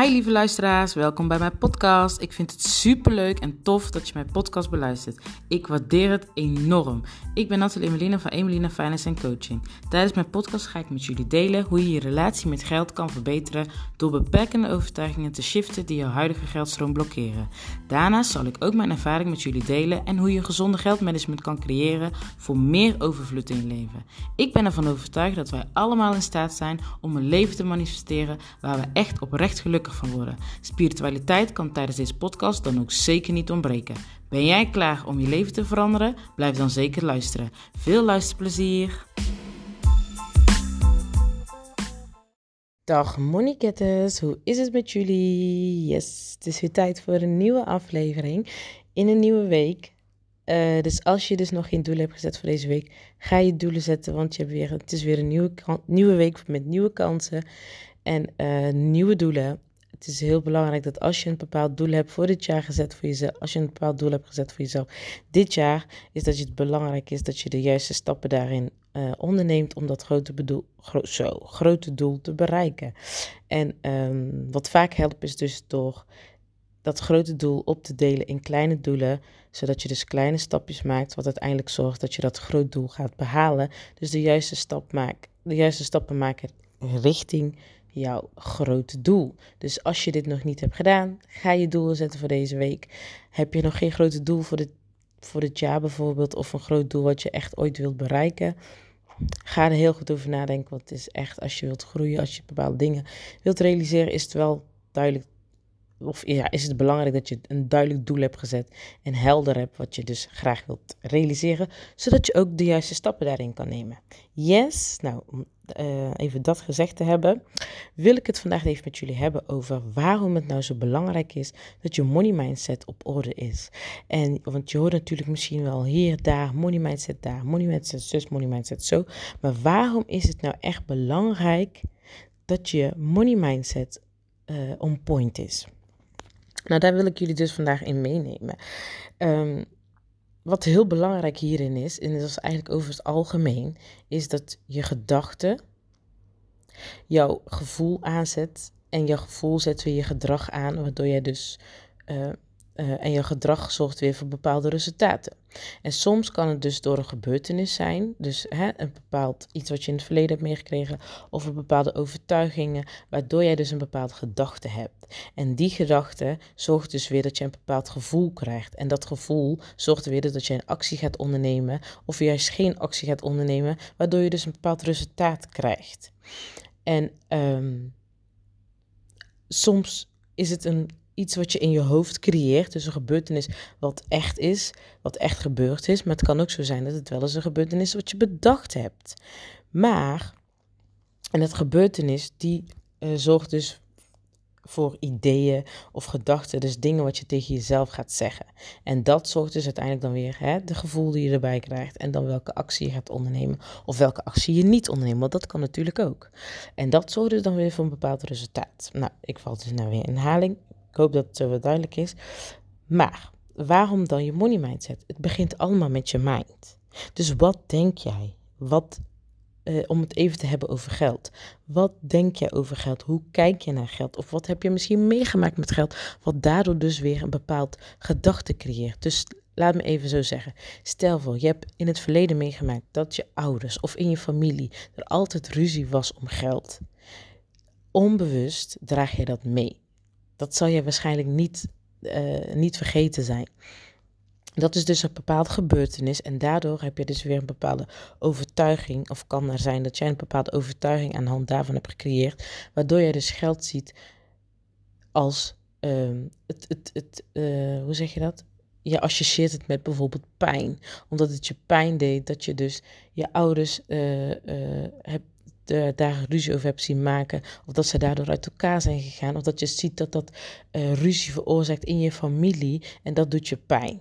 Hi lieve luisteraars, welkom bij mijn podcast. Ik vind het super leuk en tof dat je mijn podcast beluistert. Ik waardeer het enorm. Ik ben Nathalie Emelina van Emelina Finance Coaching. Tijdens mijn podcast ga ik met jullie delen hoe je je relatie met geld kan verbeteren door beperkende overtuigingen te shiften die jouw huidige geldstroom blokkeren. Daarnaast zal ik ook mijn ervaring met jullie delen en hoe je gezonde geldmanagement kan creëren voor meer overvloed in je leven. Ik ben ervan overtuigd dat wij allemaal in staat zijn om een leven te manifesteren waar we echt oprecht gelukkig van worden. Spiritualiteit kan tijdens deze podcast dan ook zeker niet ontbreken. Ben jij klaar om je leven te veranderen? Blijf dan zeker luisteren. Veel luisterplezier! Dag Monikettes, hoe is het met jullie? Yes, het is weer tijd voor een nieuwe aflevering in een nieuwe week. Uh, dus als je dus nog geen doel hebt gezet voor deze week, ga je doelen zetten, want je hebt weer, het is weer een nieuwe, nieuwe week met nieuwe kansen en uh, nieuwe doelen het is heel belangrijk dat als je een bepaald doel hebt voor dit jaar gezet voor jezelf, als je een bepaald doel hebt gezet voor jezelf dit jaar, is dat het belangrijk is dat je de juiste stappen daarin uh, onderneemt om dat grote, bedoel, zo, grote doel te bereiken. En um, wat vaak helpt is dus door dat grote doel op te delen in kleine doelen, zodat je dus kleine stapjes maakt, wat uiteindelijk zorgt dat je dat groot doel gaat behalen. Dus de juiste, stap maakt, de juiste stappen maken richting jouw grote doel. Dus als je dit nog niet hebt gedaan, ga je doelen zetten voor deze week. Heb je nog geen grote doel voor dit, voor dit jaar bijvoorbeeld, of een groot doel wat je echt ooit wilt bereiken? Ga er heel goed over nadenken, want het is echt als je wilt groeien, als je bepaalde dingen wilt realiseren, is het wel duidelijk of ja, is het belangrijk dat je een duidelijk doel hebt gezet en helder hebt wat je dus graag wilt realiseren, zodat je ook de juiste stappen daarin kan nemen. Yes, nou, uh, even dat gezegd te hebben, wil ik het vandaag even met jullie hebben over waarom het nou zo belangrijk is dat je money mindset op orde is. En, want je hoort natuurlijk misschien wel hier, daar, money mindset daar, money mindset zus, money mindset zo. Maar waarom is het nou echt belangrijk dat je money mindset uh, on point is? Nou, daar wil ik jullie dus vandaag in meenemen. Um, wat heel belangrijk hierin is, en dat is eigenlijk over het algemeen, is dat je gedachte jouw gevoel aanzet en jouw gevoel zet weer je gedrag aan, waardoor jij dus uh, uh, en je gedrag zorgt weer voor bepaalde resultaten. En soms kan het dus door een gebeurtenis zijn, dus hè, een bepaald iets wat je in het verleden hebt meegekregen, of een bepaalde overtuigingen, waardoor jij dus een bepaalde gedachte hebt. En die gedachte zorgt dus weer dat je een bepaald gevoel krijgt. En dat gevoel zorgt weer dat je een actie gaat ondernemen, of juist geen actie gaat ondernemen, waardoor je dus een bepaald resultaat krijgt. En um, soms is het een iets wat je in je hoofd creëert. Dus een gebeurtenis wat echt is, wat echt gebeurd is. Maar het kan ook zo zijn dat het wel eens een gebeurtenis is wat je bedacht hebt. Maar, en dat gebeurtenis, die uh, zorgt dus voor ideeën of gedachten, dus dingen wat je tegen jezelf gaat zeggen. En dat zorgt dus uiteindelijk dan weer hè, de gevoel die je erbij krijgt en dan welke actie je gaat ondernemen of welke actie je niet onderneemt, want dat kan natuurlijk ook. En dat zorgt dus dan weer voor een bepaald resultaat. Nou, ik val dus nou weer in herhaling. Ik hoop dat het duidelijk is. Maar waarom dan je money mindset? Het begint allemaal met je mind. Dus wat denk jij? Wat, eh, om het even te hebben over geld. Wat denk jij over geld? Hoe kijk je naar geld? Of wat heb je misschien meegemaakt met geld? Wat daardoor dus weer een bepaald gedachte creëert. Dus laat me even zo zeggen. Stel voor, je hebt in het verleden meegemaakt dat je ouders of in je familie er altijd ruzie was om geld. Onbewust draag je dat mee. Dat zal je waarschijnlijk niet, uh, niet vergeten zijn. Dat is dus een bepaalde gebeurtenis en daardoor heb je dus weer een bepaalde overtuiging, of kan er zijn dat jij een bepaalde overtuiging aan de hand daarvan hebt gecreëerd, waardoor je dus geld ziet als uh, het, het, het uh, hoe zeg je dat? Je associeert het met bijvoorbeeld pijn, omdat het je pijn deed dat je dus je ouders uh, hebt de, daar ruzie over hebt zien maken. Of dat ze daardoor uit elkaar zijn gegaan. Of dat je ziet dat dat uh, ruzie veroorzaakt in je familie. En dat doet je pijn.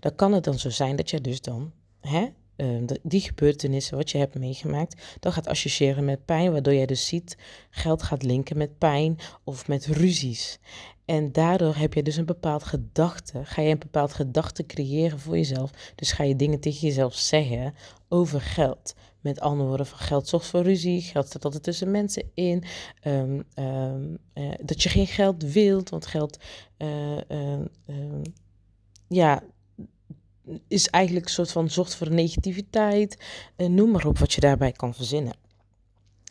Dan kan het dan zo zijn dat je dus dan hè, uh, die gebeurtenissen wat je hebt meegemaakt, dan gaat associëren met pijn. Waardoor jij dus ziet geld gaat linken met pijn of met ruzies. En daardoor heb je dus een bepaald gedachte. Ga je een bepaald gedachte creëren voor jezelf. Dus ga je dingen tegen jezelf zeggen over geld. Met andere woorden, van geld zorgt voor ruzie, geld staat altijd tussen mensen in. Ehm, ehm, eh, dat je geen geld wilt, want geld uh, ja, is eigenlijk een soort van zorgt voor negativiteit. noem maar op wat je daarbij kan verzinnen.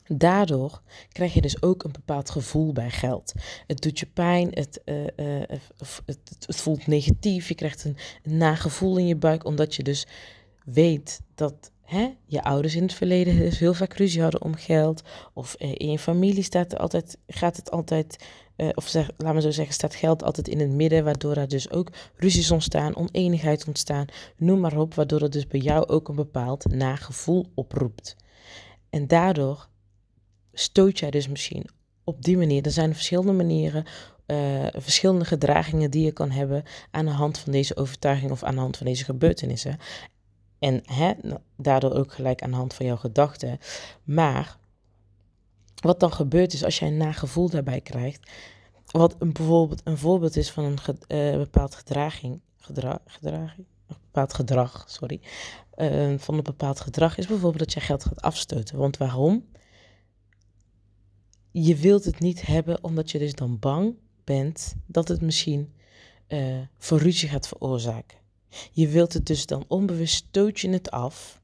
Daardoor krijg je dus ook een bepaald gevoel bij geld. Het doet je pijn, het, het, het, voelt negatief, je krijgt een, een nagevoel in je buik, omdat je dus weet dat hè, je ouders in het verleden dus heel vaak ruzie hadden om geld. Of uh, in je familie staat er altijd, gaat het altijd, uh, of zeg, laat me zo zeggen, staat geld altijd in het midden, waardoor er dus ook ruzies ontstaan, oneenigheid ontstaan, noem maar op, waardoor het dus bij jou ook een bepaald nagevoel oproept. En daardoor stoot jij dus misschien op die manier. Er zijn verschillende manieren, uh, verschillende gedragingen die je kan hebben aan de hand van deze overtuiging of aan de hand van deze gebeurtenissen. En hè, daardoor ook gelijk aan de hand van jouw gedachten. Maar wat dan gebeurt is als jij een nagevoel daarbij krijgt, wat een, bijvoorbeeld een voorbeeld is van een uh, bepaald gedraging, gedra gedraging, een bepaald gedrag, sorry, uh, van een bepaald gedrag is bijvoorbeeld dat je geld gaat afstoten. Want waarom? je wilt het niet hebben omdat je dus dan bang bent dat het misschien uh, voor ruzie gaat veroorzaken. Je wilt het dus dan onbewust stoot je het af.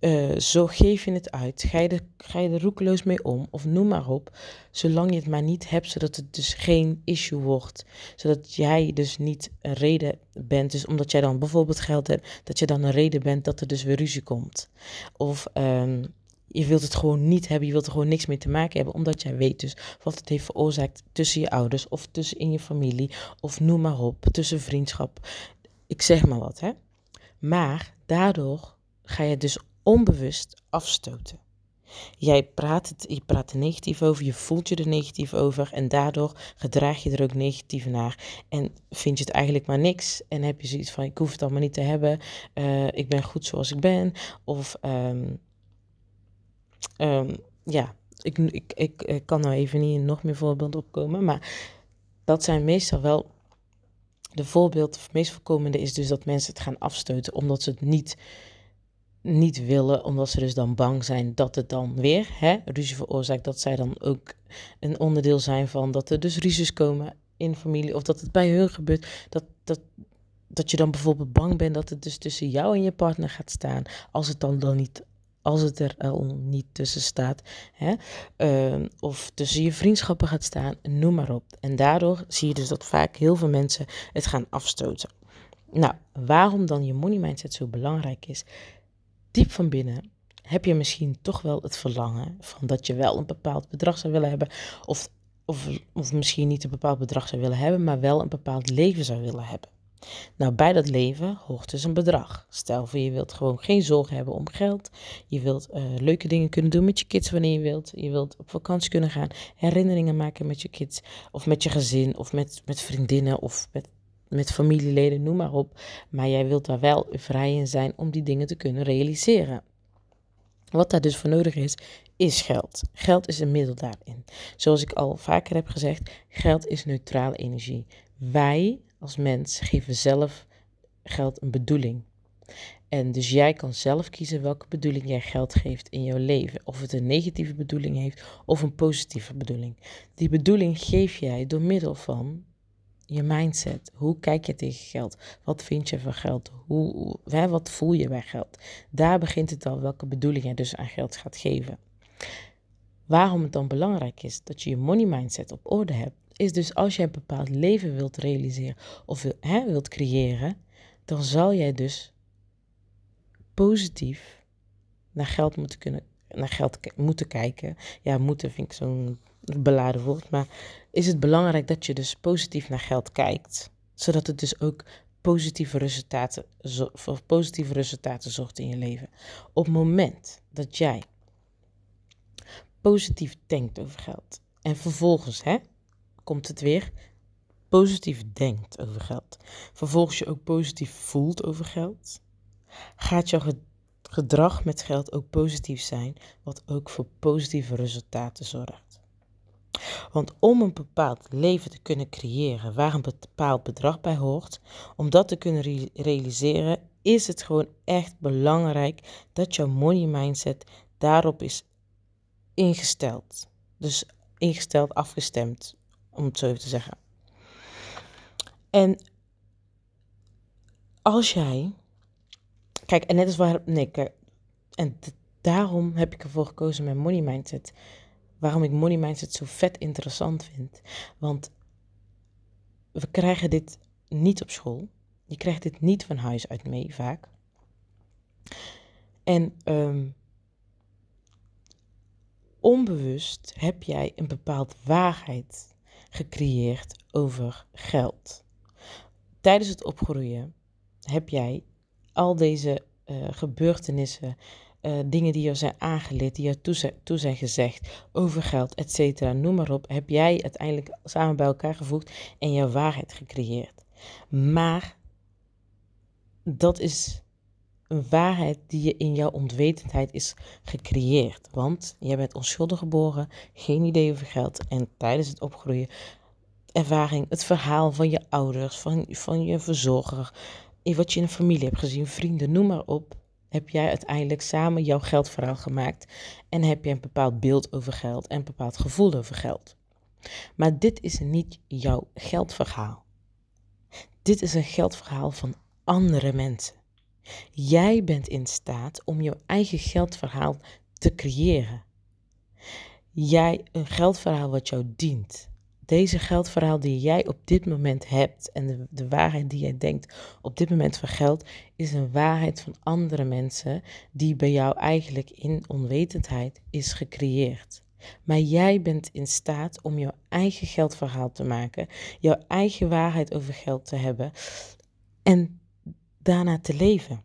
Uh, zo geef je het uit. Ga je, er, ga je roekeloos mee om of noem maar op. Zolang je het maar niet hebt, zodat het dus geen issue wordt. Zodat jij dus niet een reden bent. Dus omdat jij dan bijvoorbeeld geld hebt, dat je dan een reden bent dat er dus weer ruzie komt. Of um, je wilt het gewoon niet hebben, je wilt er gewoon niks mee te maken hebben, omdat jij weet dus wat het heeft veroorzaakt tussen je ouders of tussen in je familie of noem maar op, tussen vriendschap. Ik zeg maar wat, hè. Maar daardoor ga je dus onbewust afstoten. Jij praat, het, je praat er negatief over, je voelt je er negatief over en daardoor gedraag je er ook negatief naar. En vind je het eigenlijk maar niks en heb je zoiets van ik hoef het allemaal niet te hebben, uh, ik ben goed zoals ik ben. Of um, Um, ja, ik, ik, ik, kan nou even niet nog meer voorbeelden opkomen, maar dat zijn meestal wel de voorbeeld, het meest voorkomende is dus dat mensen het gaan afstoten omdat ze het niet, niet willen, omdat ze dus dan bang zijn dat het dan weer hè, ruzie veroorzaakt, dat zij dan ook een onderdeel zijn van dat er dus ruzies komen in familie of dat het bij hun gebeurt, dat, dat, dat je dan bijvoorbeeld bang bent dat het dus tussen jou en je partner gaat staan, als het dan, dan niet als het er al niet tussen staat, hè, uh, of tussen je vriendschappen gaat staan, noem maar op. En daardoor zie je dus dat vaak heel veel mensen het gaan afstoten. Nou, waarom dan je money mindset zo belangrijk is? Diep van binnen heb je misschien toch wel het verlangen van dat je wel een bepaald bedrag zou willen hebben, of, of, of misschien niet een bepaald bedrag zou willen hebben, maar wel een bepaald leven zou willen hebben. Nou, bij dat leven hoort dus een bedrag. Stel voor je wilt gewoon geen zorgen hebben om geld. Je wilt uh, leuke dingen kunnen doen met je kids wanneer je wilt. Je wilt op vakantie kunnen gaan, herinneringen maken met je kids. Of met je gezin, of met, met vriendinnen, of met, met familieleden, noem maar op. Maar jij wilt daar wel vrij in zijn om die dingen te kunnen realiseren. Wat daar dus voor nodig is, is geld. Geld is een middel daarin. Zoals ik al vaker heb gezegd, geld is neutrale energie. Wij als mens geven zelf geld een bedoeling. En dus jij kan zelf kiezen welke bedoeling jij geld geeft in jouw leven. Of het een negatieve bedoeling heeft of een positieve bedoeling. Die bedoeling geef jij door middel van je mindset. Hoe kijk je tegen geld? Wat vind je van geld? Hoe, wat voel je bij geld? Daar begint het al welke bedoeling je dus aan geld gaat geven. Waarom het dan belangrijk is dat je je money mindset op orde hebt, is dus als je een bepaald leven wilt realiseren of hè, wilt creëren, dan zal jij dus positief naar geld moeten kunnen naar geld moeten kijken. Ja, moeten vind ik zo'n beladen woord. Maar is het belangrijk dat je dus positief naar geld kijkt. Zodat het dus ook positieve resultaten, voor positieve resultaten zorgt in je leven. Op het moment dat jij positief denkt over geld en vervolgens hè, komt het weer, positief denkt over geld, vervolgens je ook positief voelt over geld, gaat jouw gedrag met geld ook positief zijn, wat ook voor positieve resultaten zorgt. Want om een bepaald leven te kunnen creëren waar een bepaald bedrag bij hoort, om dat te kunnen realiseren, is het gewoon echt belangrijk dat jouw money mindset daarop is ingesteld. Dus ingesteld, afgestemd, om het zo even te zeggen. En als jij, kijk, en net is waar, nee, kijk, en daarom heb ik ervoor gekozen met money mindset. Waarom ik money mindset zo vet interessant vind. Want we krijgen dit niet op school. Je krijgt dit niet van huis uit mee, vaak. En um, onbewust heb jij een bepaald waarheid gecreëerd over geld. Tijdens het opgroeien heb jij al deze uh, gebeurtenissen, uh, dingen die jou zijn aangeleerd, die jou toe, toe zijn gezegd over geld, et cetera, noem maar op, heb jij uiteindelijk samen bij elkaar gevoegd en jouw waarheid gecreëerd. Maar dat is een waarheid die je in jouw onwetendheid is gecreëerd. Want jij bent onschuldig geboren, geen idee over geld. En tijdens het opgroeien, ervaring, het verhaal van je ouders, van, van je verzorger, wat je in een familie hebt gezien, vrienden, noem maar op. Heb jij uiteindelijk samen jouw geldverhaal gemaakt en heb je een bepaald beeld over geld en een bepaald gevoel over geld. Maar dit is niet jouw geldverhaal. Dit is een geldverhaal van andere mensen. Jij bent in staat om jouw eigen geldverhaal te creëren. Jij een geldverhaal wat jou dient. Deze geldverhaal die jij op dit moment hebt en de, de waarheid die jij denkt op dit moment van geld, is een waarheid van andere mensen die bij jou eigenlijk in onwetendheid is gecreëerd. Maar jij bent in staat om jouw eigen geldverhaal te maken, jouw eigen waarheid over geld te hebben en daarna te leven.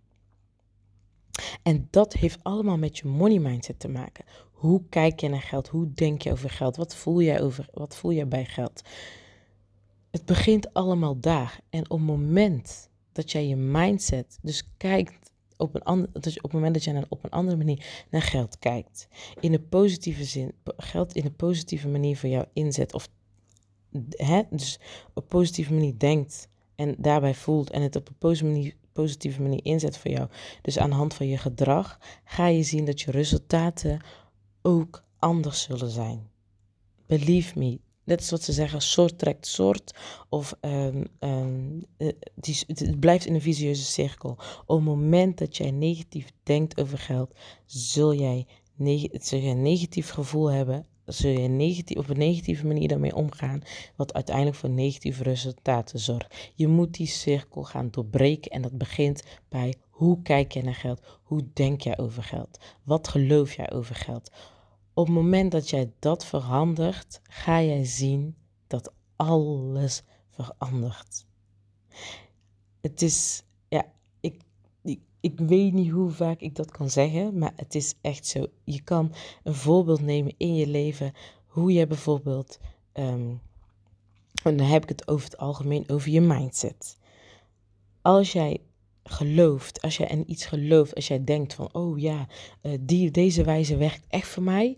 En dat heeft allemaal met je money mindset te maken. Hoe kijk je naar geld? Hoe denk je over geld? Wat voel jij, over, wat voel jij bij geld? Het begint allemaal daar. En op het moment dat jij je mindset dus kijkt op een ander, dus op het moment dat jij op een andere manier naar geld kijkt, in een positieve zin, geld in een positieve manier voor jou inzet, of hè, dus op een positieve manier denkt en daarbij voelt en het op een positieve manier, positieve manier inzet voor jou, dus aan de hand van je gedrag, ga je zien dat je resultaten ook anders zullen zijn. Believe me. Net is wat ze zeggen, soort trekt soort. Of um, die, het blijft in een visieuze cirkel. Op het moment dat jij negatief denkt over geld, zul jij, zul jij een negatief gevoel hebben zul je negatief, op een negatieve manier daarmee omgaan, wat uiteindelijk voor negatieve resultaten zorgt. Je moet die cirkel gaan doorbreken en dat begint bij hoe kijk je naar geld, hoe denk jij over geld, wat geloof jij over geld. Op het moment dat jij dat verandert, ga jij zien dat alles verandert. Het is, ik, ik, weet niet hoe vaak ik dat kan zeggen, maar het is echt zo. Je kan een voorbeeld nemen in je leven, hoe je bijvoorbeeld, um, en dan heb ik het over het algemeen over je mindset. Als jij gelooft, als jij in iets gelooft, als jij denkt van, oh ja, uh, die, deze wijze werkt echt voor mij,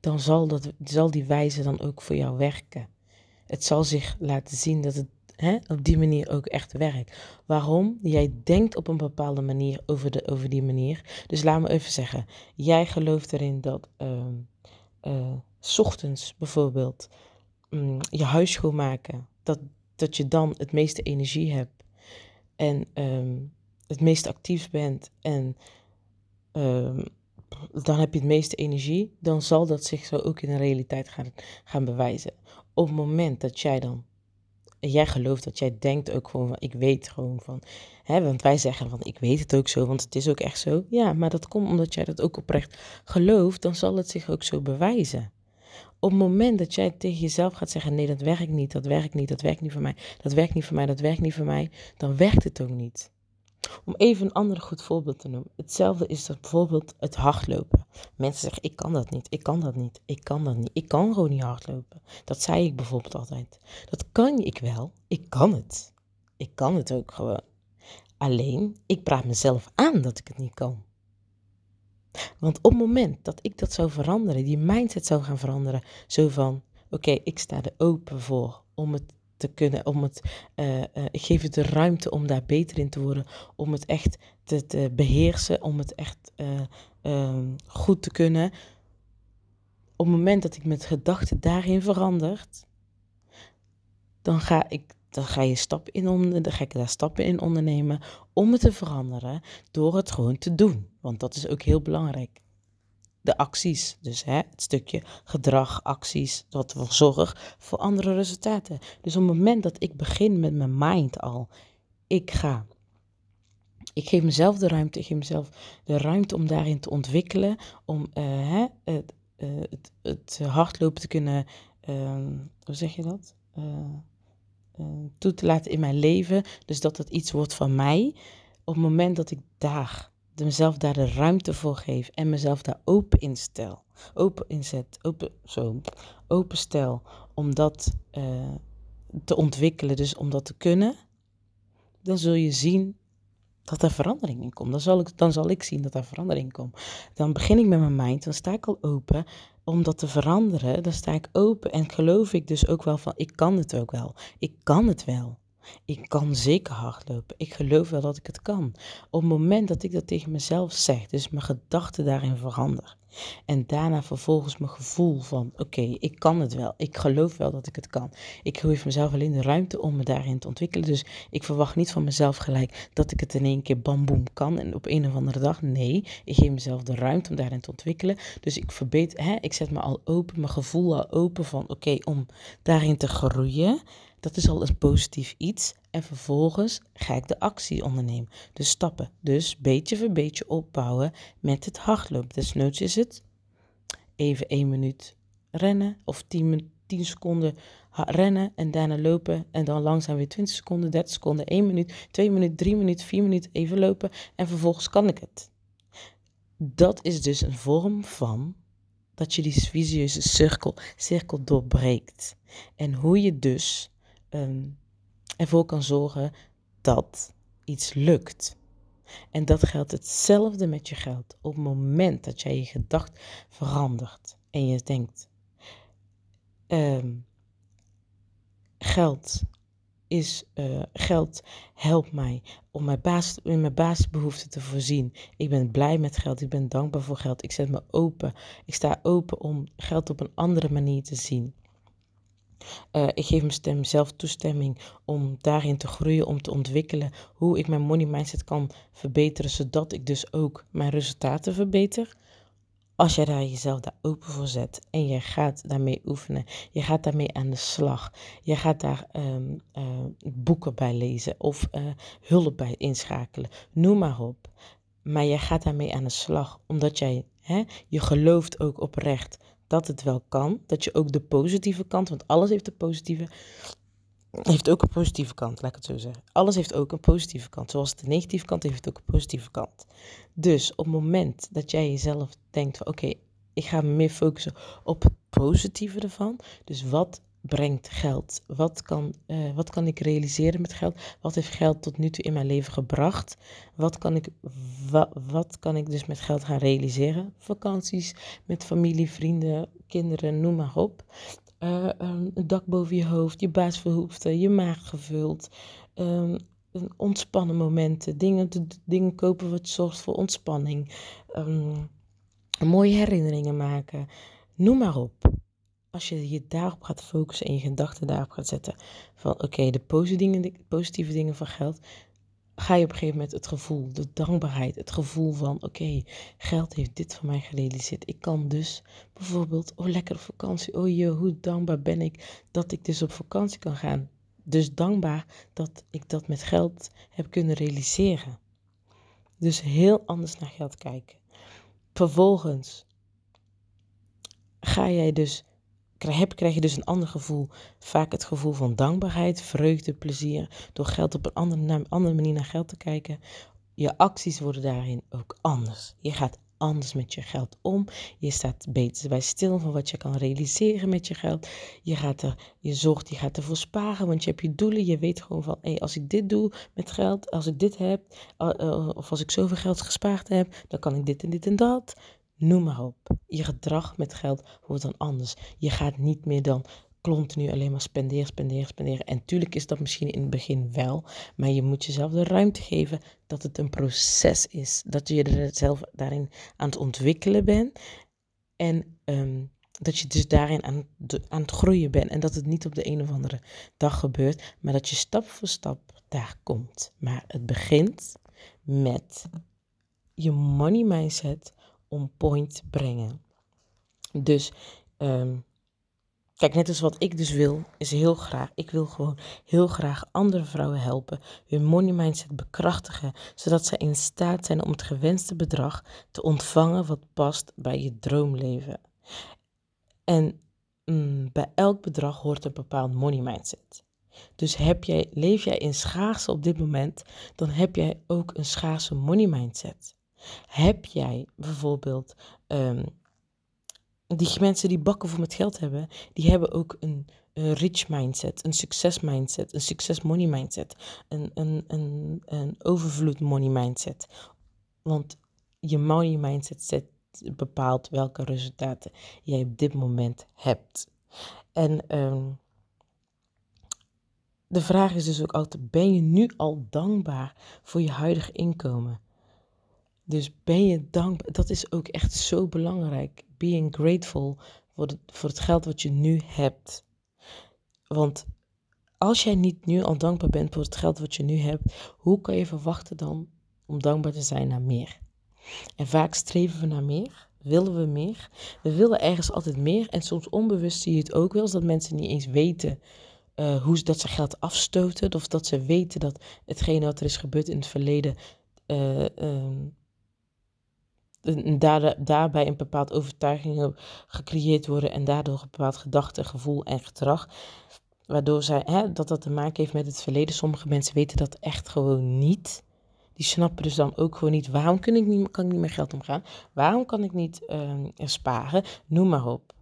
dan zal, dat, zal die wijze dan ook voor jou werken. Het zal zich laten zien dat het hè, op die manier ook echt werkt. Waarom? Jij denkt op een bepaalde manier over, de, over die manier. Dus laat me even zeggen, jij gelooft erin dat uh, ochtends bijvoorbeeld um, je huis schoonmaken, dat, dat je dan het meeste energie hebt en um, het meest actief bent en um, dan heb je het meeste energie, dan zal dat zich zo ook in de realiteit gaan, gaan bewijzen. Op het moment dat jij dan, jij gelooft dat jij denkt ook gewoon van, ik weet gewoon van, hè, want wij zeggen van, ik weet het ook zo, want het is ook echt zo. Ja, maar dat komt omdat jij dat ook oprecht gelooft, dan zal het zich ook zo bewijzen. Op het moment dat jij tegen jezelf gaat zeggen: nee, dat werkt niet, dat werkt niet, dat werkt niet voor mij, dat werkt niet voor mij, dat werkt niet voor mij, dan werkt het ook niet. Om even een ander goed voorbeeld te noemen. Hetzelfde is dat bijvoorbeeld het hardlopen. Mensen zeggen, ik kan dat niet, ik kan dat niet, ik kan dat niet. Ik kan gewoon niet hardlopen. Dat zei ik bijvoorbeeld altijd. Dat kan ik wel, ik kan het. Ik kan het ook gewoon. Alleen, ik praat mezelf aan dat ik het niet kan. Want op het moment dat ik dat zou veranderen, die mindset zou gaan veranderen, zo van, oké, ik sta er open voor om het te kunnen, om het, uh, ik geef het de ruimte om daar beter in te worden, om het echt te, beheersen, om het echt uh, goed te kunnen. Op het moment dat ik met gedachten daarin verandert, dan ga ik dan ga je stappen in onder, dan ga ik daar stappen in ondernemen om het te veranderen door het gewoon te doen. Want dat is ook heel belangrijk. De acties, dus hè, het stukje gedrag, acties, dat ervoor zorgt voor andere resultaten. Dus op het moment dat ik begin met mijn mind al, ik ga ik geef mezelf de ruimte, ik geef mezelf de ruimte om daarin te ontwikkelen, om uh, hè, het, uh, het, het, hardlopen te kunnen, uh, hoe zeg je dat? Eh, toe te laten in mijn leven. Dus dat het iets wordt van mij. Op het moment dat ik daar mezelf daar de ruimte voor geef en mezelf daar open instel, open inzet, open, zo, open stel om dat uh, te ontwikkelen, dus om dat te kunnen, dan zul je zien dat er verandering in komt. Dan zal, ik, dan zal ik zien dat er verandering komt. Dan begin ik met mijn mind, dan sta ik al open om dat te veranderen. Dan sta ik open en geloof ik dus ook wel van, ik kan het ook wel. Ik kan het wel. Ik kan zeker hardlopen. Ik geloof wel dat ik het kan. Op het moment dat ik dat tegen mezelf zeg, dus mijn gedachten daarin verander. En daarna vervolgens mijn gevoel van, oké, ik kan het wel. Ik geloof wel dat ik het kan. Ik geef mezelf alleen de ruimte om me daarin te ontwikkelen. Dus ik verwacht niet van mezelf gelijk dat ik het in één keer bamboem kan en op een of andere dag. Nee, ik geef mezelf de ruimte om daarin te ontwikkelen. Dus ik verbeter, hè, ik zet me al open, mijn gevoel al open van, oké, om daarin te groeien. Dat is al een positief iets. En vervolgens ga ik de actie ondernemen. Dus stappen. Dus beetje voor beetje opbouwen met het hardlopen. Desnoods is het even één minuut rennen of 10, 10 seconden rennen en daarna lopen. En dan langzaam weer 20 seconden, 30 seconden, 1 minuut, 2 minuten, 3 minuten, 4 minuten even lopen. En vervolgens kan ik het. Dat is dus een vorm van dat je die visieuze cirkel, cirkel doorbreekt. En hoe je dus um, ervoor kan zorgen dat iets lukt. En dat geldt hetzelfde met je geld. Op het moment dat jij je gedacht verandert en je denkt, um, geld is uh, geld helpt mij om mijn baas, in mijn basisbehoeften te voorzien. Ik ben blij met geld, ik ben dankbaar voor geld. Ik zet me open. Ik sta open om geld op een andere manier te zien. Uh, ik geef mezelf toestemming om daarin te groeien, om te ontwikkelen hoe ik mijn money mindset kan verbeteren, zodat ik dus ook mijn resultaten verbeter. Als jij daar jezelf daar open voor zet en je gaat daarmee oefenen, je gaat daarmee aan de slag, je gaat daar um, uh, boeken bij lezen of uh, hulp bij inschakelen, noem maar op. Maar je gaat daarmee aan de slag, omdat jij, hè, je gelooft ook oprecht dat het wel kan. Dat je ook de positieve kant, want alles heeft een positieve, heeft ook een positieve kant, laat ik het zo zeggen. Alles heeft ook een positieve kant. Zoals de negatieve kant heeft ook een positieve kant. Dus op het moment dat jij jezelf denkt van oké, ik ga me meer focussen op het positieve ervan. Dus wat brengt geld? Wat kan, uh, wat kan ik realiseren met geld? Wat heeft geld tot nu toe in mijn leven gebracht? Wat kan ik, wa, wat kan ik dus met geld gaan realiseren? Vakanties met familie, vrienden, kinderen, noem maar op. Uh, um, een dak boven je hoofd, je baasbehoeften, je maag gevuld. Um, ontspannen momenten, dingen, dingen kopen wat zorgt voor ontspanning. Um, mooie herinneringen maken. Noem maar op als je je daarop gaat focussen en je gedachten daarop gaat zetten van oké, de positieve dingen, van geld, ga je op een gegeven moment het gevoel, de dankbaarheid, het gevoel van oké, geld heeft dit voor mij gerealiseerd. Ik kan dus bijvoorbeeld, oh lekker op vakantie, oh je, hoe dankbaar ben ik dat ik dus op vakantie kan gaan. Dus dankbaar dat ik dat met geld heb kunnen realiseren. Dus heel anders naar geld kijken. Vervolgens ga jij dus krijg je dus een ander gevoel. Vaak het gevoel van dankbaarheid, vreugde, plezier. Door geld op een andere, andere manier naar geld te kijken. Je acties worden daarin ook anders. Je gaat anders met je geld om. Je staat beter bij stil van wat je kan realiseren met je geld. Je, gaat er, je zorgt, je gaat ervoor sparen, want je hebt je doelen. Je weet gewoon van, hey, als ik dit doe met geld, als ik dit heb, uh, of als ik zoveel geld gespaard heb, dan kan ik dit en dit en dat. Noem maar op. Je gedrag met geld wordt dan anders. Je gaat niet meer dan continu alleen maar spenderen, spenderen, spenderen. En tuurlijk is dat misschien in het begin wel, maar je moet jezelf de ruimte geven dat het een proces is. Dat je zelf daarin aan het ontwikkelen bent. En ehm, dat je dus daarin aan, aan het groeien bent. En dat het niet op de een of andere dag gebeurt, maar dat je stap voor stap daar komt. Maar het begint met je money mindset on point brengen. Dus um, Kijk, net als wat ik dus wil, is heel graag. Ik wil gewoon heel graag andere vrouwen helpen, hun money mindset bekrachtigen, zodat ze in staat zijn om het gewenste bedrag te ontvangen wat past bij je droomleven. En mm, bij elk bedrag hoort een bepaald money mindset. Dus heb jij, leef jij in schaarse op dit moment, dan heb jij ook een schaarse money mindset. Heb jij bijvoorbeeld um, die mensen die bakken voor met geld hebben, die hebben ook een, een rich mindset, een succes mindset, een succes money mindset, een, een, een, een overvloed money mindset. Want je money mindset zet, bepaalt welke resultaten jij op dit moment hebt. En um, de vraag is dus ook altijd, ben je nu al dankbaar voor je huidige inkomen? Dus ben je dankbaar? Dat is ook echt zo belangrijk. Being grateful voor het, voor het geld wat je nu hebt. Want als jij niet nu al dankbaar bent voor het geld wat je nu hebt, hoe kan je verwachten dan om dankbaar te zijn naar meer? En vaak streven we naar meer, willen we meer. We willen ergens altijd meer en soms onbewust zie je het ook wel eens dat mensen niet eens weten uh, hoe dat ze geld afstoten of dat ze weten dat hetgene wat er is gebeurd in het verleden uh, daar, daarbij een bepaald overtuiging gecreëerd worden en daardoor een bepaald gedachte, gevoel en gedrag. Waardoor zij, hè, dat dat te maken heeft met het verleden. Sommige mensen weten dat echt gewoon niet. Die snappen dus dan ook gewoon niet, waarom kan ik niet, kan ik niet meer geld omgaan? Waarom kan ik niet uh, sparen? Noem maar op.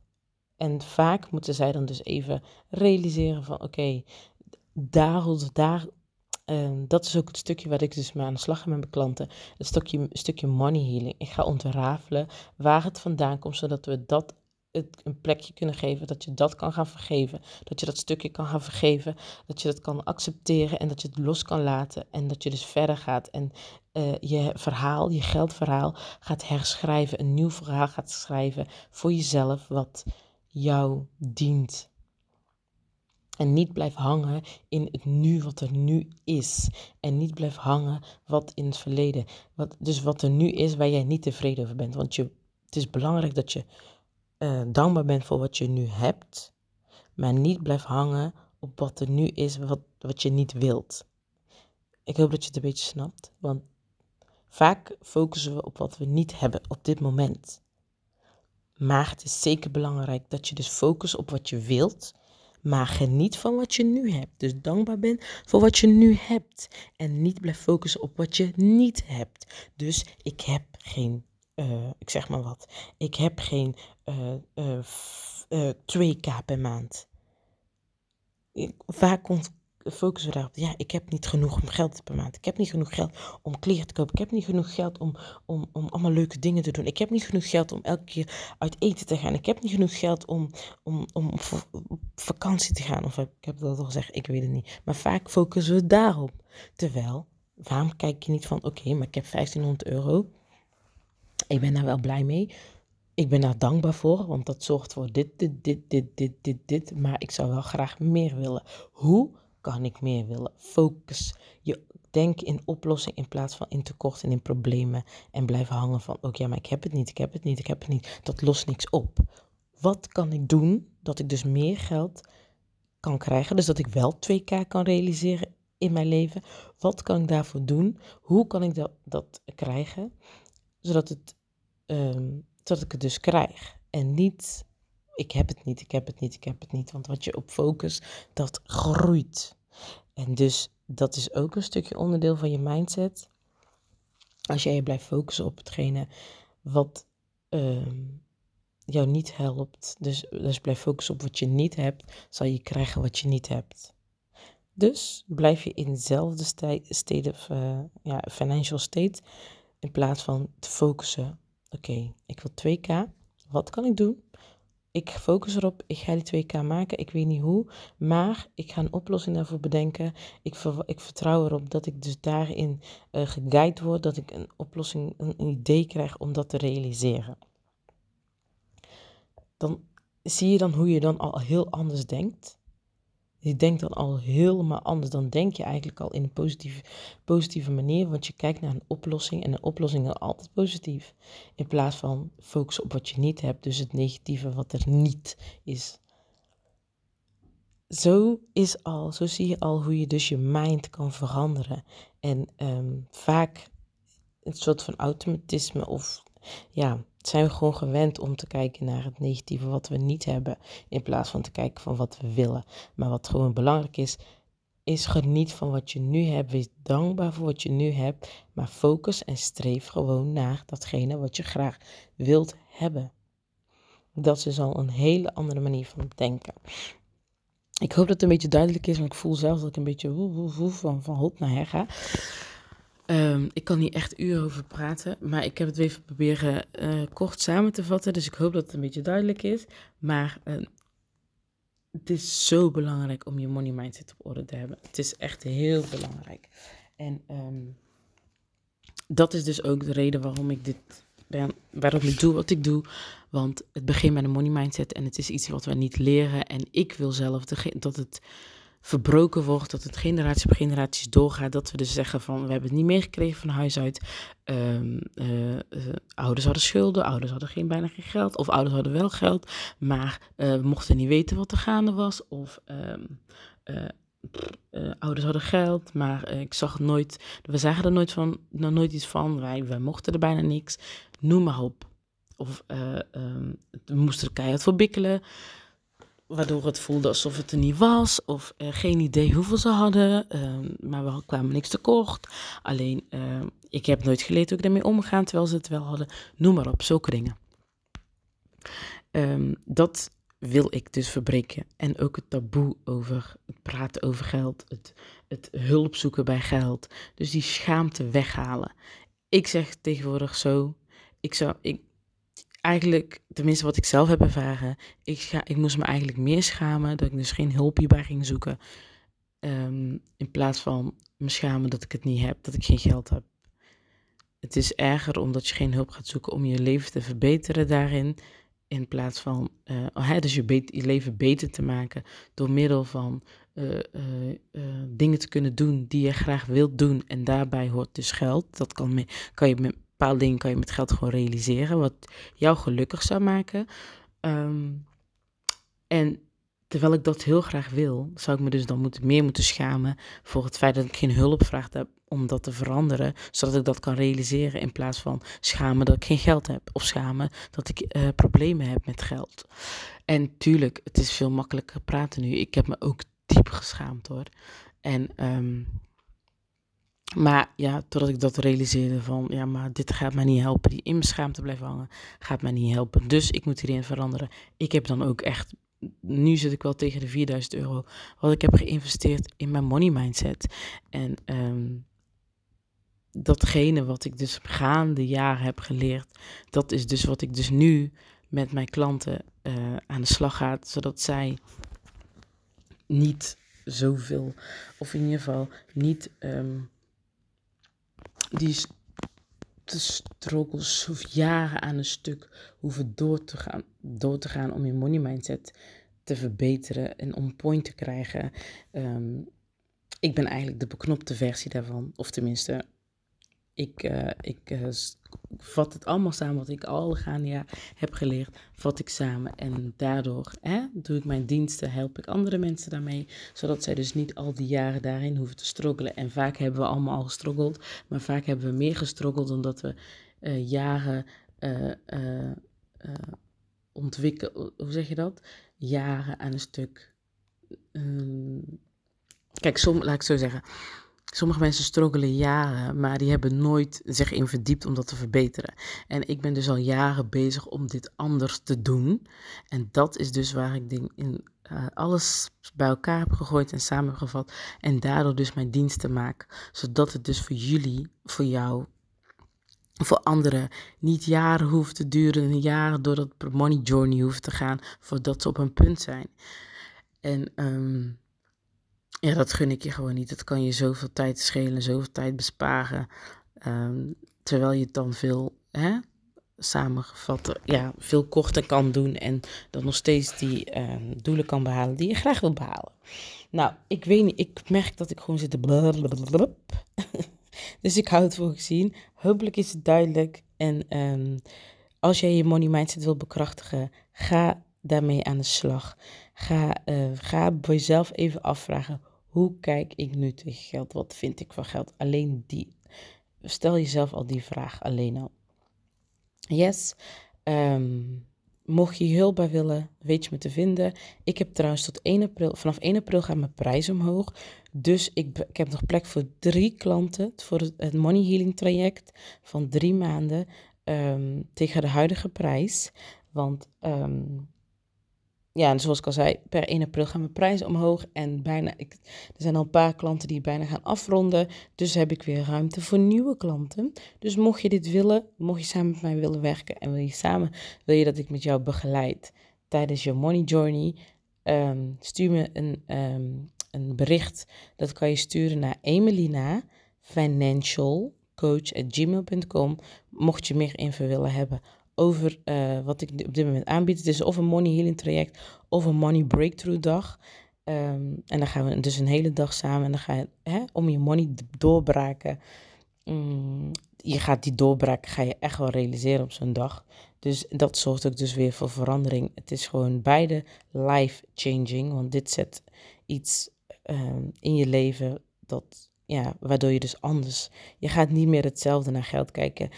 En vaak moeten zij dan dus even realiseren van, oké, okay, daar, daar Ehm, dat is ook het stukje waar ik dus mee aan de slag ga met mijn klanten. Het stukje, stukje money healing. Ik ga ontrafelen waar het vandaan komt, zodat we dat het een plekje kunnen geven, dat je dat kan gaan vergeven, dat je dat stukje kan gaan vergeven, dat je dat kan accepteren en dat je het los kan laten en dat je dus verder gaat en uh, je verhaal, je geldverhaal gaat herschrijven, een nieuw verhaal gaat schrijven voor jezelf wat jou dient. En niet blijf hangen in het nu wat er nu is. En niet blijf hangen wat in het verleden. Wat, dus wat er nu is waar jij niet tevreden over bent. Want je, het is belangrijk dat je uh, dankbaar bent voor wat je nu hebt. Maar niet blijf hangen op wat er nu is wat, wat je niet wilt. Ik hoop dat je het een beetje snapt. Want vaak focussen we op wat we niet hebben op dit moment. Maar het is zeker belangrijk dat je dus focust op wat je wilt maar geniet van wat je nu hebt. Dus dankbaar ben voor wat je nu hebt. En niet blijf focussen op wat je niet hebt. Dus ik heb geen, uh, ik zeg maar wat, ik heb geen uh, uh, 2k per maand. Vaak komt focussen we daarop. Ja, ik heb niet genoeg geld per maand. Ik heb niet genoeg geld om kleren te kopen. Ik heb niet genoeg geld om, om, om allemaal leuke dingen te doen. Ik heb niet genoeg geld om elke keer uit eten te gaan. Ik heb niet genoeg geld om, om, om op vakantie te gaan. Of ik heb dat al gezegd, ik weet het niet. Maar vaak focussen we daarop. Terwijl, waarom kijk je niet van, oké, maar ik heb 1500 euro. Ik ben daar wel blij mee. Ik ben daar dankbaar voor, want dat zorgt voor dit, dit, dit, dit, dit, dit, dit. Maar ik zou wel graag meer willen. Hoe kan ik meer willen? Focus. Je denk in oplossing in plaats van in tekort en in problemen. En blijf hangen van, oké, maar ik heb het niet, ik heb het niet, ik heb het niet. Dat lost niks op. Wat kan ik doen dat ik dus meer geld kan krijgen? Dus dat ik wel 2K kan realiseren in mijn leven. Wat kan ik daarvoor doen? Hoe kan ik dat, dat krijgen? Zodat, het, um, zodat ik het dus krijg. En niet ik heb het niet, ik heb het niet, ik heb het niet. Want wat je op focus, dat groeit. En dus dat is ook een stukje onderdeel van je mindset. Als jij je blijft focussen op hetgene wat uh, jou niet helpt. Dus, dus blijf focussen op wat je niet hebt, zal je krijgen wat je niet hebt. Dus blijf je in dezelfde state of uh, ja, financial state. In plaats van te focussen. Oké, ik wil 2k. Wat kan ik doen? Ik focus erop, ik ga die 2K maken, ik weet niet hoe, maar ik ga een oplossing daarvoor bedenken. Ik, ik vertrouw erop dat ik dus daarin uh, word, dat ik een oplossing, een, idee krijg om dat te realiseren. Dan zie je dan hoe je dan al heel anders denkt. Je denkt dan al helemaal anders. Dan denk je eigenlijk al in een positieve, positieve manier. Want je kijkt naar een oplossing. En een oplossing is altijd positief. In plaats van focussen op wat je niet hebt. Dus het negatieve wat er niet is. Zo is al, zo zie je al hoe je dus je mind kan veranderen. En um, vaak een soort van automatisme of ja, zijn we gewoon gewend om te kijken naar het negatieve wat we niet hebben, in plaats van te kijken van wat we willen. Maar wat gewoon belangrijk is, is geniet van wat je nu hebt. Wees dankbaar voor wat je nu hebt, maar focus en streef gewoon naar datgene wat je graag wilt hebben. Dat is al een hele andere manier van denken. Ik hoop dat het een beetje duidelijk is, want ik voel zelf dat ik een beetje woe, woe, woe, van, van hot naar her ga. Um, ik kan hier echt uren over praten, maar ik heb het even proberen uh, kort samen te vatten. Dus ik hoop dat het een beetje duidelijk is. Maar uh, het is zo belangrijk om je money mindset op orde te hebben. Het is echt heel belangrijk. En um, dat is dus ook de reden waarom ik dit ben, waarom ik doe wat ik doe. Want het begint met een money mindset en het is iets wat we niet leren. En ik wil zelf dat het verbroken wordt, dat het generatie op generaties doorgaat. Dat we dus zeggen van we hebben het niet meegekregen van huis uit. Um, uh, uh, ouders hadden schulden, ouders hadden geen, bijna geen geld. Of ouders hadden wel geld, maar uh, we mochten niet weten wat er gaande was. Of um, ouders hadden geld, maar ik zag nooit, we zagen er nooit, van, nog nooit iets van. Wij, wij mochten er bijna niks. Noem maar op. Of um, we moesten er keihard voor bikkelen waardoor het voelde alsof het er niet was. Of geen idee hoeveel ze hadden. Uh, maar we kwamen niks tekort. Alleen, uh, ik heb nooit geleerd hoe ik ermee omgaan terwijl ze het wel hadden. Noem maar op, zulke dingen. Um, dat wil ik dus verbreken. En ook het taboe over het praten over geld. Het, het hulp zoeken bij geld. Dus die schaamte weghalen. Ik zeg tegenwoordig zo. Ik, zou, ik, eigenlijk, tenminste wat ik zelf heb ervaren, ik, ga, ik moest me eigenlijk meer schamen dat ik dus geen hulp hierbij ging zoeken. Ehm, in plaats van me schamen dat ik het niet heb, dat ik geen geld heb. Het is erger omdat je geen hulp gaat zoeken om je leven te verbeteren daarin. In plaats van uh, dus je, leven beter te maken door middel van uh, uh, dingen te kunnen doen die je graag wilt doen. En daarbij hoort dus geld. Dat kan, kan je met bepaalde dingen kan je met geld gewoon realiseren, wat jou gelukkig zou maken. Um, en terwijl ik dat heel graag wil, zou ik me dus dan moeten, meer moeten schamen voor het feit dat ik geen hulp vraag heb om dat te veranderen, zodat ik dat kan realiseren in plaats van schamen dat ik geen geld heb of schamen dat ik uh, problemen heb met geld. En tuurlijk, het is veel makkelijker praten nu. Ik heb me ook diep geschaamd hoor. En um, maar ja, totdat ik dat realiseerde van, ja, maar dit gaat mij niet helpen. Die in mijn schaamte blijven hangen, gaat mij niet helpen. Dus ik moet hierin veranderen. Ik heb dan ook echt, nu zit ik wel tegen de 4000 euro, wat ik heb geïnvesteerd in mijn money mindset. En um, datgene wat ik dus gaande jaren heb geleerd, dat is dus wat ik dus nu met mijn klanten uh, aan de slag ga, zodat zij niet zoveel, of in ieder geval niet... Um, die te struggles of jaren aan een stuk hoeven door te gaan, door te gaan om je money mindset te verbeteren en on point te krijgen. Um, ik ben eigenlijk de beknopte versie daarvan, of tenminste ik, uh, ik uh, vat het allemaal samen wat ik al gaande jaar heb geleerd, vat ik samen. En daardoor hè, doe ik mijn diensten, help ik andere mensen daarmee, zodat zij dus niet al die jaren daarin hoeven te struggelen. En vaak hebben we allemaal al gestruggeld, maar vaak hebben we meer gestruggeld omdat we uh, jaren ontwikkelen, hoe zeg je dat? Jaren aan een stuk. Um, kijk, som, laat ik zo zeggen Sommige mensen struggelen jaren, maar die hebben nooit zich in verdiept om dat te verbeteren. En ik ben dus al jaren bezig om dit anders te doen. En dat is dus waar ik denk in uh, alles bij elkaar heb gegooid en samengevat. En daardoor dus mijn diensten maak. Zodat het dus voor jullie, voor jou, voor anderen niet jaren hoeft te duren, jaren door dat money journey hoeft te gaan voordat ze op een punt zijn. En ehm, ja, dat gun ik je gewoon niet. Dat kan je zoveel tijd schelen, zoveel tijd besparen. Ehm, terwijl je het dan veel, hè, samengevat, ja, veel korter kan doen en dan nog steeds die ehm, doelen kan behalen die je graag wil behalen. Nou, ik weet niet, ik merk dat ik gewoon zit te Dus ik hou het voor gezien. Hopelijk is het duidelijk. En um, als jij je money mindset wil bekrachtigen, ga daarmee aan de slag. Ga, uh, ga bij jezelf even afvragen, hoe kijk ik nu tegen geld? Wat vind ik van geld? Alleen die. Stel jezelf al die vraag alleen al. Yes. Um, mocht je hulp bij willen, weet je me te vinden. Ik heb trouwens tot 1 april, vanaf 1 april gaat mijn prijs omhoog. Dus ik, ik heb nog plek voor drie klanten voor het, Money Healing traject van drie maanden um, tegen de huidige prijs. Want um, ja, en zoals ik al zei, per 1 april gaan mijn prijzen omhoog. En bijna, er zijn al een paar klanten die bijna gaan afronden. Dus heb ik weer ruimte voor nieuwe klanten. Dus mocht je dit willen, mocht je samen met mij willen werken en wil je samen, wil je dat ik met jou begeleid tijdens je money journey, um, stuur me een, um, een bericht. Dat kan je sturen naar Emelina Financial gmail.com mocht je meer info willen hebben over uh, wat ik op dit moment aanbied. Het is of een money healing traject of een money breakthrough dag. Um, en dan gaan we dus een hele dag samen en dan ga je hè, om je money doorbraken. Um, je gaat die doorbraken, ga je echt wel realiseren op zo'n dag. Dus dat zorgt ook dus weer voor verandering. Het is gewoon beide life changing, want dit zet iets um, in je leven dat, ja, waardoor je dus anders, je gaat niet meer hetzelfde naar geld kijken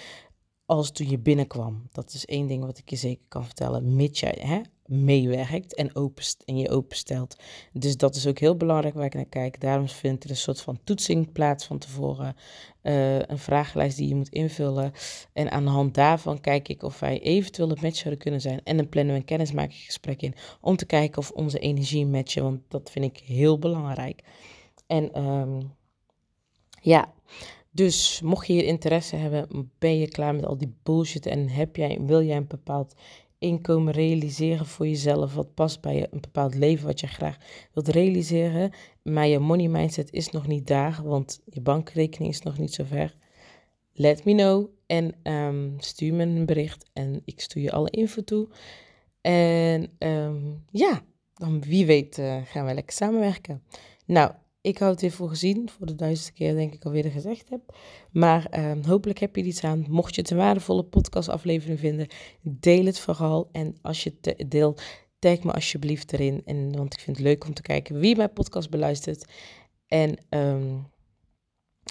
als toen je binnenkwam. Dat is één ding wat ik je zeker kan vertellen, mits jij hè, meewerkt en, openst en je openstelt. Dus dat is ook heel belangrijk waar ik naar kijk. Daarom vindt er een soort van toetsing plaats van tevoren. Uh, een vragenlijst die je moet invullen. En aan de hand daarvan kijk ik of wij eventueel een match zouden kunnen zijn. En dan plannen we een kennismakingsgesprek in om te kijken of onze energie matchen. Want dat vind ik heel belangrijk. En um, ja, dus mocht je hier interesse hebben, ben je klaar met al die bullshit en heb jij, wil jij een bepaald inkomen realiseren voor jezelf, wat past bij je, een bepaald leven wat je graag wilt realiseren, maar je money mindset is nog niet daar, want je bankrekening is nog niet zo ver. Let me know en um, stuur me een bericht en ik stuur je alle info toe. En um, ja, dan wie weet uh, gaan we lekker samenwerken. Nou, ik houd het weer voor gezien, voor de duizendste keer denk ik alweer gezegd heb. Maar uh, hopelijk heb je er iets aan. Mocht je het een waardevolle podcastaflevering vinden, deel het vooral. En als je het deelt, tag me alsjeblieft erin. En, want ik vind het leuk om te kijken wie mijn podcast beluistert. En um,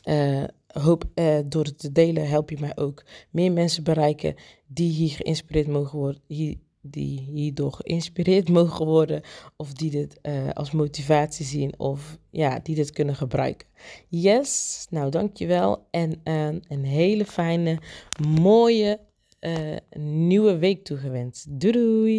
uh, hoop, uh, door het te delen help je mij ook meer mensen bereiken die hier geïnspireerd mogen worden. Hier, die hierdoor geïnspireerd mogen worden of die dit uh, als motivatie zien of ja, die dit kunnen gebruiken. Yes, nou dankjewel en uh, een hele fijne, mooie uh, nieuwe week toegewenst. Doei doei!